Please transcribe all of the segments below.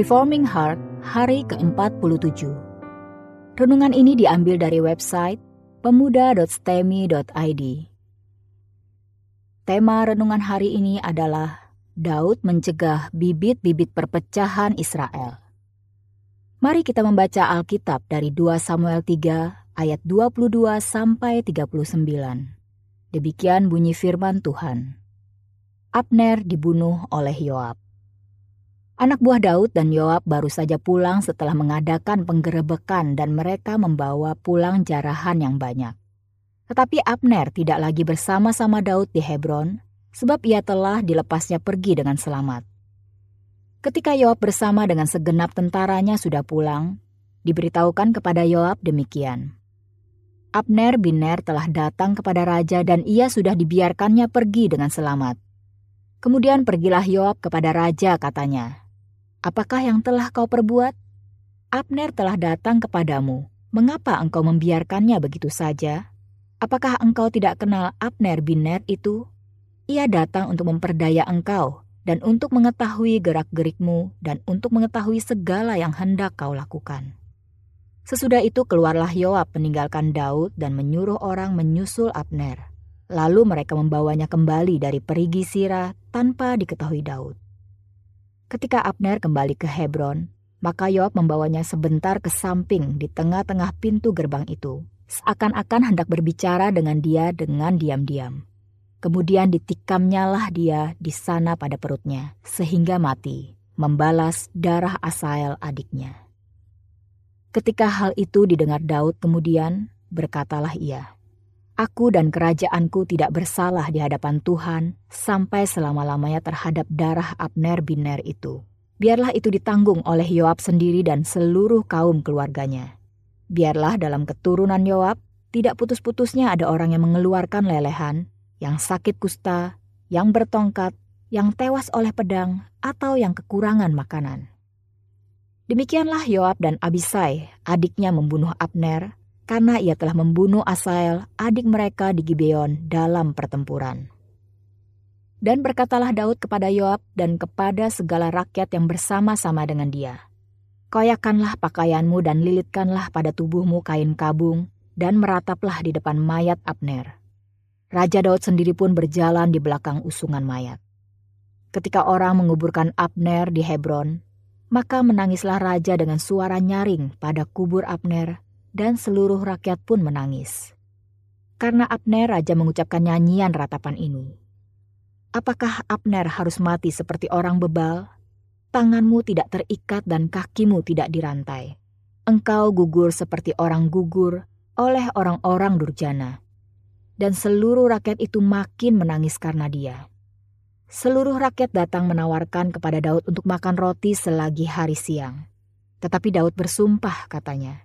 Reforming Heart, hari ke-47. Renungan ini diambil dari website pemuda.stemi.id. Tema renungan hari ini adalah Daud mencegah bibit-bibit perpecahan Israel. Mari kita membaca Alkitab dari 2 Samuel 3 ayat 22 sampai 39. Demikian bunyi firman Tuhan. Abner dibunuh oleh Yoab. Anak buah Daud dan Yoab baru saja pulang setelah mengadakan penggerebekan dan mereka membawa pulang jarahan yang banyak. Tetapi Abner tidak lagi bersama-sama Daud di Hebron, sebab ia telah dilepasnya pergi dengan selamat. Ketika Yoab bersama dengan segenap tentaranya sudah pulang, diberitahukan kepada Yoab demikian. Abner bin Ner telah datang kepada raja dan ia sudah dibiarkannya pergi dengan selamat. Kemudian pergilah Yoab kepada raja katanya, Apakah yang telah kau perbuat? Abner telah datang kepadamu. Mengapa engkau membiarkannya begitu saja? Apakah engkau tidak kenal Abner bin Ner itu? Ia datang untuk memperdaya engkau dan untuk mengetahui gerak-gerikmu dan untuk mengetahui segala yang hendak kau lakukan. Sesudah itu keluarlah Yoab meninggalkan Daud dan menyuruh orang menyusul Abner. Lalu mereka membawanya kembali dari perigi Sira tanpa diketahui Daud. Ketika Abner kembali ke Hebron, maka Yoab membawanya sebentar ke samping di tengah-tengah pintu gerbang itu, seakan-akan hendak berbicara dengan dia dengan diam-diam. Kemudian ditikamnya lah dia di sana pada perutnya, sehingga mati, membalas darah Asael adiknya. Ketika hal itu didengar Daud kemudian, berkatalah ia, Aku dan kerajaanku tidak bersalah di hadapan Tuhan sampai selama-lamanya terhadap darah Abner bin Ner itu. Biarlah itu ditanggung oleh Yoab sendiri dan seluruh kaum keluarganya. Biarlah dalam keturunan Yoab tidak putus-putusnya ada orang yang mengeluarkan lelehan, yang sakit kusta, yang bertongkat, yang tewas oleh pedang, atau yang kekurangan makanan. Demikianlah Yoab dan Abisai, adiknya membunuh Abner, karena ia telah membunuh Asael, adik mereka di Gibeon dalam pertempuran. Dan berkatalah Daud kepada Yoab dan kepada segala rakyat yang bersama-sama dengan dia. Koyakanlah pakaianmu dan lilitkanlah pada tubuhmu kain kabung, dan merataplah di depan mayat Abner. Raja Daud sendiri pun berjalan di belakang usungan mayat. Ketika orang menguburkan Abner di Hebron, maka menangislah raja dengan suara nyaring pada kubur Abner dan seluruh rakyat pun menangis. Karena Abner raja mengucapkan nyanyian ratapan ini. Apakah Abner harus mati seperti orang bebal? Tanganmu tidak terikat dan kakimu tidak dirantai. Engkau gugur seperti orang gugur oleh orang-orang durjana. Dan seluruh rakyat itu makin menangis karena dia. Seluruh rakyat datang menawarkan kepada Daud untuk makan roti selagi hari siang. Tetapi Daud bersumpah katanya,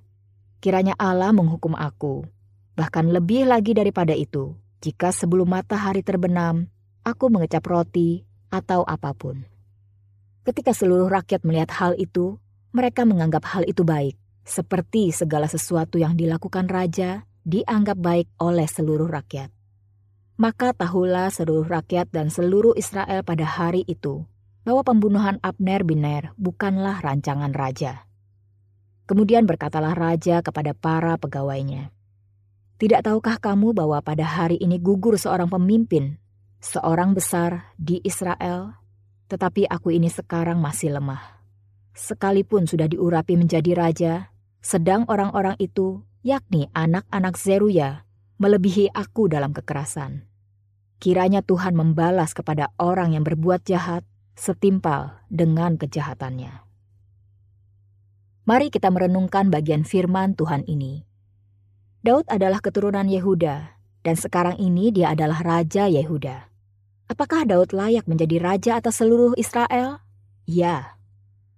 Kiranya Allah menghukum aku, bahkan lebih lagi daripada itu, jika sebelum matahari terbenam, aku mengecap roti atau apa pun. Ketika seluruh rakyat melihat hal itu, mereka menganggap hal itu baik, seperti segala sesuatu yang dilakukan raja dianggap baik oleh seluruh rakyat. Maka tahulah seluruh rakyat dan seluruh Israel pada hari itu bahwa pembunuhan Abner bin Ner bukanlah rancangan raja. Kemudian berkatalah raja kepada para pegawainya, "Tidak tahukah kamu bahwa pada hari ini gugur seorang pemimpin, seorang besar di Israel? Tetapi aku ini sekarang masih lemah. Sekalipun sudah diurapi menjadi raja, sedang orang-orang itu, yakni anak-anak Zeruya, melebihi aku dalam kekerasan. Kiranya Tuhan membalas kepada orang yang berbuat jahat setimpal dengan kejahatannya." Mari kita merenungkan bagian firman Tuhan ini. Daud adalah keturunan Yehuda, dan sekarang ini dia adalah Raja Yehuda. Apakah Daud layak menjadi raja atas seluruh Israel? Ya.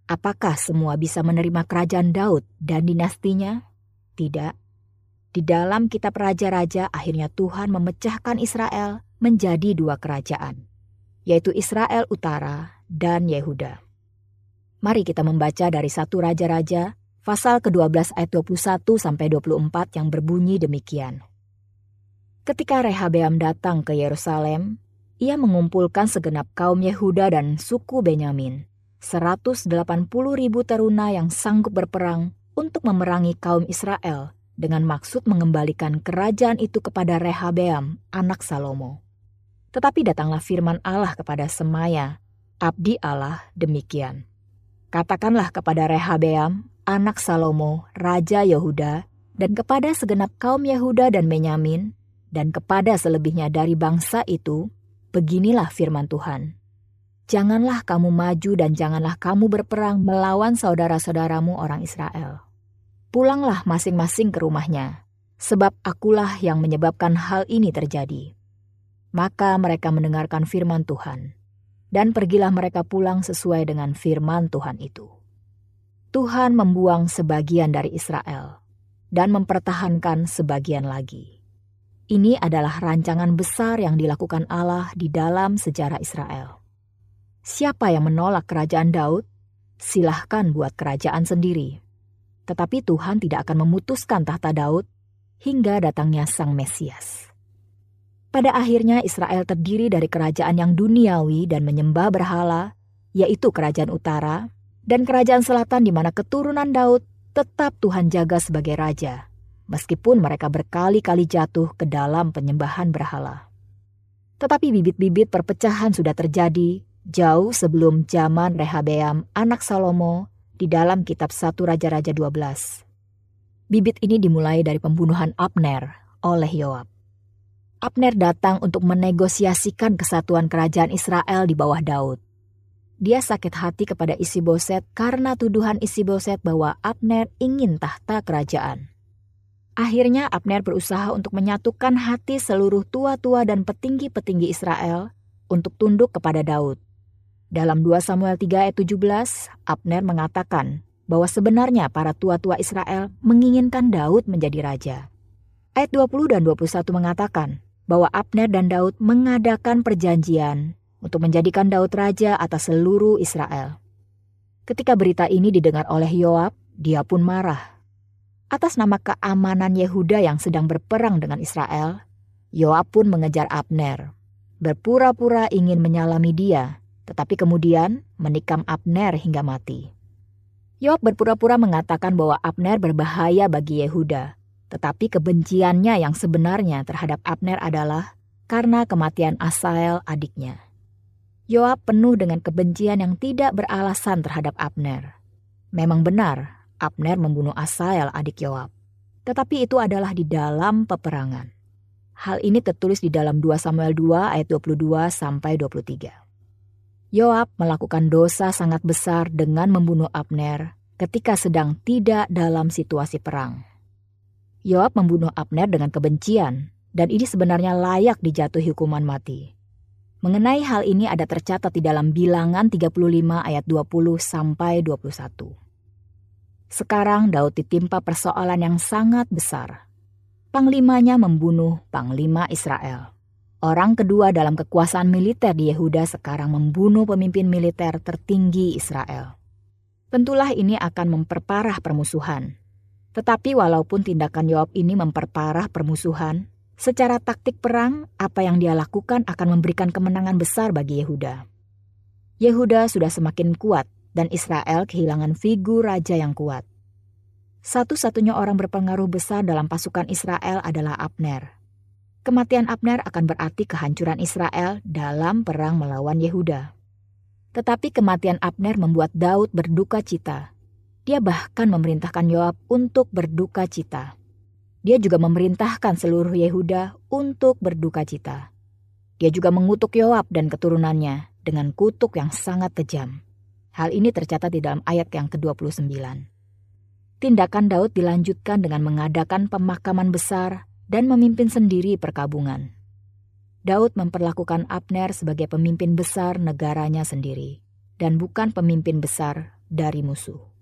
Apakah semua bisa menerima kerajaan Daud dan dinastinya? Tidak. Di dalam kitab Raja-Raja akhirnya Tuhan memecahkan Israel menjadi dua kerajaan, yaitu Israel Utara dan Yehuda. Mari kita membaca dari satu Raja-Raja, pasal ke-12 ayat 21 sampai 24 yang berbunyi demikian. Ketika Rehabeam datang ke Yerusalem, ia mengumpulkan segenap kaum Yehuda dan suku Benyamin, 180 ribu teruna yang sanggup berperang untuk memerangi kaum Israel dengan maksud mengembalikan kerajaan itu kepada Rehabeam, anak Salomo. Tetapi datanglah firman Allah kepada Semaya, abdi Allah demikian. Katakanlah kepada Rehabeam, anak Salomo, Raja Yehuda, dan kepada segenap kaum Yehuda dan Benyamin, dan kepada selebihnya dari bangsa itu, beginilah firman Tuhan. Janganlah kamu maju dan janganlah kamu berperang melawan saudara-saudaramu orang Israel. Pulanglah masing-masing ke rumahnya, sebab akulah yang menyebabkan hal ini terjadi. Maka mereka mendengarkan firman Tuhan, dan pergilah mereka pulang sesuai dengan firman Tuhan itu. Tuhan membuang sebagian dari Israel dan mempertahankan sebagian lagi. Ini adalah rancangan besar yang dilakukan Allah di dalam sejarah Israel. Siapa yang menolak kerajaan Daud, silahkan buat kerajaan sendiri. Tetapi Tuhan tidak akan memutuskan tahta Daud hingga datangnya Sang Mesias. Pada akhirnya Israel terdiri dari kerajaan yang duniawi dan menyembah berhala, yaitu kerajaan utara, dan kerajaan selatan di mana keturunan Daud tetap Tuhan jaga sebagai raja, meskipun mereka berkali-kali jatuh ke dalam penyembahan berhala. Tetapi bibit-bibit perpecahan sudah terjadi jauh sebelum zaman Rehabeam anak Salomo di dalam kitab 1 Raja-Raja 12. Bibit ini dimulai dari pembunuhan Abner oleh Yoab. Abner datang untuk menegosiasikan kesatuan kerajaan Israel di bawah Daud. Dia sakit hati kepada Isi Boset karena tuduhan Isi Boset bahwa Abner ingin tahta kerajaan. Akhirnya Abner berusaha untuk menyatukan hati seluruh tua-tua dan petinggi-petinggi Israel untuk tunduk kepada Daud. Dalam 2 Samuel 3 ayat 17, Abner mengatakan bahwa sebenarnya para tua-tua Israel menginginkan Daud menjadi raja. Ayat 20 dan 21 mengatakan bahwa Abner dan Daud mengadakan perjanjian untuk menjadikan Daud raja atas seluruh Israel. Ketika berita ini didengar oleh Yoab, dia pun marah. Atas nama keamanan Yehuda yang sedang berperang dengan Israel, Yoab pun mengejar Abner, berpura-pura ingin menyalami dia tetapi kemudian menikam Abner hingga mati. Yoab berpura-pura mengatakan bahwa Abner berbahaya bagi Yehuda, tetapi kebenciannya yang sebenarnya terhadap Abner adalah karena kematian Asael adiknya. Yoab penuh dengan kebencian yang tidak beralasan terhadap Abner. Memang benar, Abner membunuh Asael adik Yoab. Tetapi itu adalah di dalam peperangan. Hal ini tertulis di dalam 2 Samuel 2 ayat 22 sampai 23. Yoab melakukan dosa sangat besar dengan membunuh Abner ketika sedang tidak dalam situasi perang. Yoab membunuh Abner dengan kebencian, dan ini sebenarnya layak dijatuhi hukuman mati. Mengenai hal ini ada tercatat di dalam bilangan 35 ayat 20 sampai 21. Sekarang Daud ditimpa persoalan yang sangat besar. Panglimanya membunuh Panglima Israel. Orang kedua dalam kekuasaan militer di Yehuda sekarang membunuh pemimpin militer tertinggi Israel. Tentulah ini akan memperparah permusuhan. Tetapi walaupun tindakan Yoab ini memperparah permusuhan, secara taktik perang apa yang dia lakukan akan memberikan kemenangan besar bagi Yehuda. Yehuda sudah semakin kuat dan Israel kehilangan figur raja yang kuat. Satu-satunya orang berpengaruh besar dalam pasukan Israel adalah Abner. Kematian Abner akan berarti kehancuran Israel dalam perang melawan Yehuda. Tetapi kematian Abner membuat Daud berduka cita. Dia bahkan memerintahkan Yoab untuk berduka cita. Dia juga memerintahkan seluruh Yehuda untuk berduka cita. Dia juga mengutuk Yoab dan keturunannya dengan kutuk yang sangat kejam. Hal ini tercatat di dalam ayat yang ke-29. Tindakan Daud dilanjutkan dengan mengadakan pemakaman besar dan memimpin sendiri perkabungan. Daud memperlakukan Abner sebagai pemimpin besar negaranya sendiri, dan bukan pemimpin besar dari musuh.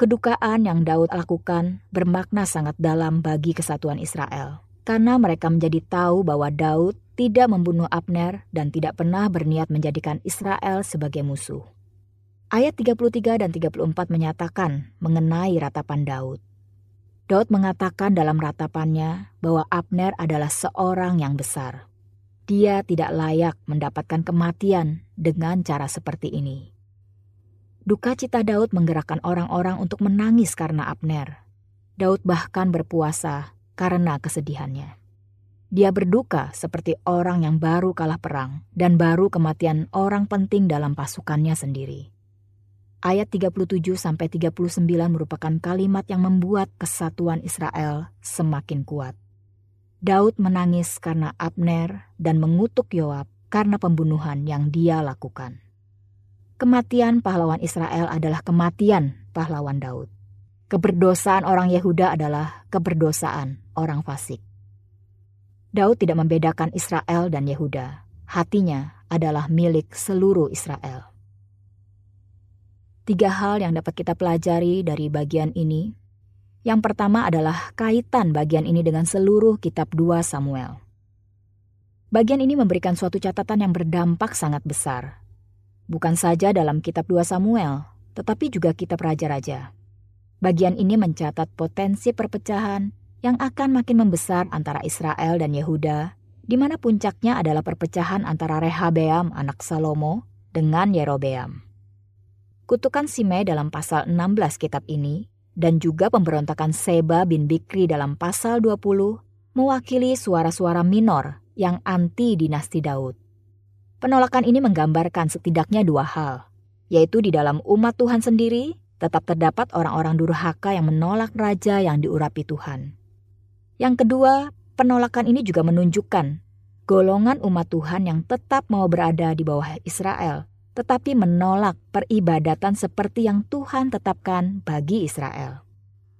Kedukaan yang Daud lakukan bermakna sangat dalam bagi kesatuan Israel, karena mereka menjadi tahu bahwa Daud tidak membunuh Abner dan tidak pernah berniat menjadikan Israel sebagai musuh. Ayat 33 dan 34 menyatakan mengenai ratapan Daud. Daud mengatakan dalam ratapannya bahwa Abner adalah seorang yang besar. Dia tidak layak mendapatkan kematian dengan cara seperti ini. Duka cita Daud menggerakkan orang-orang untuk menangis karena Abner. Daud bahkan berpuasa karena kesedihannya. Dia berduka seperti orang yang baru kalah perang dan baru kematian orang penting dalam pasukannya sendiri. Ayat 37 sampai 39 merupakan kalimat yang membuat kesatuan Israel semakin kuat. Daud menangis karena Abner dan mengutuk Yoab karena pembunuhan yang dia lakukan. Kematian pahlawan Israel adalah kematian pahlawan Daud. Keberdosaan orang Yehuda adalah keberdosaan orang fasik. Daud tidak membedakan Israel dan Yehuda. Hatinya adalah milik seluruh Israel. Tiga hal yang dapat kita pelajari dari bagian ini. Yang pertama adalah kaitan bagian ini dengan seluruh kitab 2 Samuel. Bagian ini memberikan suatu catatan yang berdampak sangat besar. Bukan saja dalam kitab 2 Samuel, tetapi juga kitab raja-raja. Bagian ini mencatat potensi perpecahan yang akan makin membesar antara Israel dan Yehuda, di mana puncaknya adalah perpecahan antara Rehabeam anak Salomo dengan Yerobeam. Kutukan Simei dalam pasal 16 kitab ini dan juga pemberontakan Seba bin Bikri dalam pasal 20 mewakili suara-suara minor yang anti dinasti Daud. Penolakan ini menggambarkan setidaknya dua hal, yaitu di dalam umat Tuhan sendiri tetap terdapat orang-orang durhaka yang menolak raja yang diurapi Tuhan. Yang kedua, penolakan ini juga menunjukkan golongan umat Tuhan yang tetap mau berada di bawah Israel tetapi menolak peribadatan seperti yang Tuhan tetapkan bagi Israel.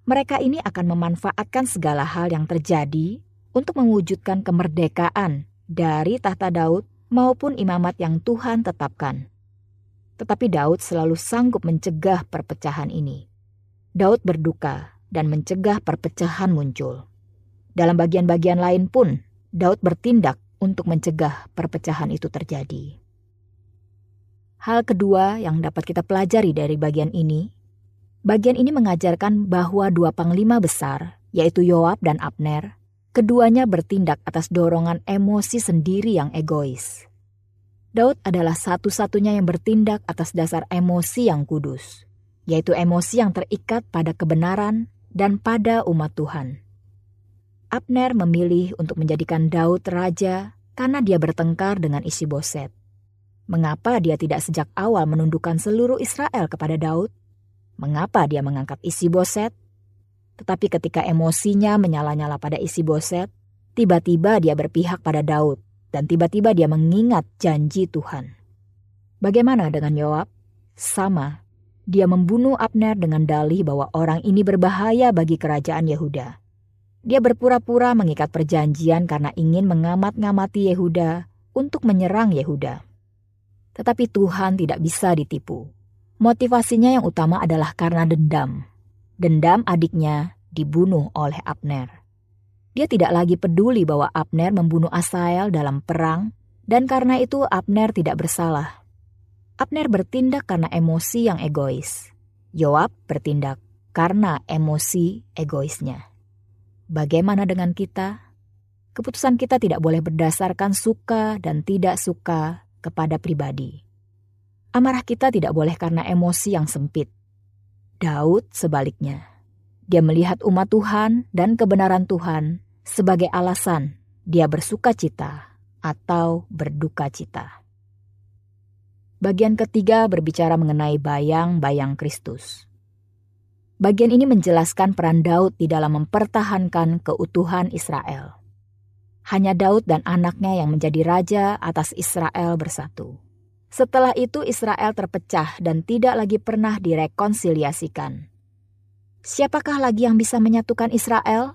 Mereka ini akan memanfaatkan segala hal yang terjadi untuk mewujudkan kemerdekaan dari tahta Daud maupun imamat yang Tuhan tetapkan. Tetapi Daud selalu sanggup mencegah perpecahan ini. Daud berduka dan mencegah perpecahan muncul. Dalam bagian-bagian lain pun, Daud bertindak untuk mencegah perpecahan itu terjadi. Hal kedua yang dapat kita pelajari dari bagian ini, bagian ini mengajarkan bahwa dua panglima besar, yaitu Yoab dan Abner, keduanya bertindak atas dorongan emosi sendiri yang egois. Daud adalah satu-satunya yang bertindak atas dasar emosi yang kudus, yaitu emosi yang terikat pada kebenaran dan pada umat Tuhan. Abner memilih untuk menjadikan Daud raja karena dia bertengkar dengan isi boset. Mengapa dia tidak sejak awal menundukkan seluruh Israel kepada Daud? Mengapa dia mengangkat isi boset? Tetapi ketika emosinya menyala-nyala pada isi boset, tiba-tiba dia berpihak pada Daud dan tiba-tiba dia mengingat janji Tuhan. Bagaimana dengan Yoab? Sama, dia membunuh Abner dengan dalih bahwa orang ini berbahaya bagi kerajaan Yehuda. Dia berpura-pura mengikat perjanjian karena ingin mengamat-ngamati Yehuda untuk menyerang Yehuda. Tetapi Tuhan tidak bisa ditipu. Motivasinya yang utama adalah karena dendam. Dendam adiknya dibunuh oleh Abner. Dia tidak lagi peduli bahwa Abner membunuh Asael dalam perang, dan karena itu Abner tidak bersalah. Abner bertindak karena emosi yang egois. Yoab bertindak karena emosi egoisnya. Bagaimana dengan kita? Keputusan kita tidak boleh berdasarkan suka dan tidak suka kepada pribadi. Amarah kita tidak boleh karena emosi yang sempit. Daud sebaliknya. Dia melihat umat Tuhan dan kebenaran Tuhan sebagai alasan dia bersuka cita atau berduka cita. Bagian ketiga berbicara mengenai bayang-bayang Kristus. Bagian ini menjelaskan peran Daud di dalam mempertahankan keutuhan Israel. Hanya Daud dan anaknya yang menjadi raja atas Israel bersatu. Setelah itu Israel terpecah dan tidak lagi pernah direkonsiliasikan. Siapakah lagi yang bisa menyatukan Israel?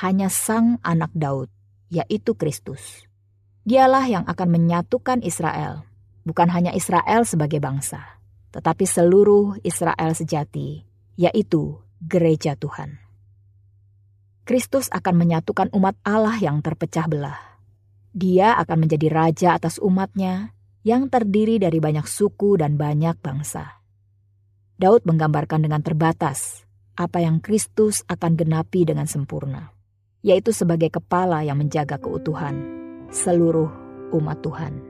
Hanya sang anak Daud, yaitu Kristus. Dialah yang akan menyatukan Israel, bukan hanya Israel sebagai bangsa, tetapi seluruh Israel sejati, yaitu gereja Tuhan. Kristus akan menyatukan umat Allah yang terpecah belah. Dia akan menjadi raja atas umatnya yang terdiri dari banyak suku dan banyak bangsa. Daud menggambarkan dengan terbatas apa yang Kristus akan genapi dengan sempurna, yaitu sebagai kepala yang menjaga keutuhan seluruh umat Tuhan.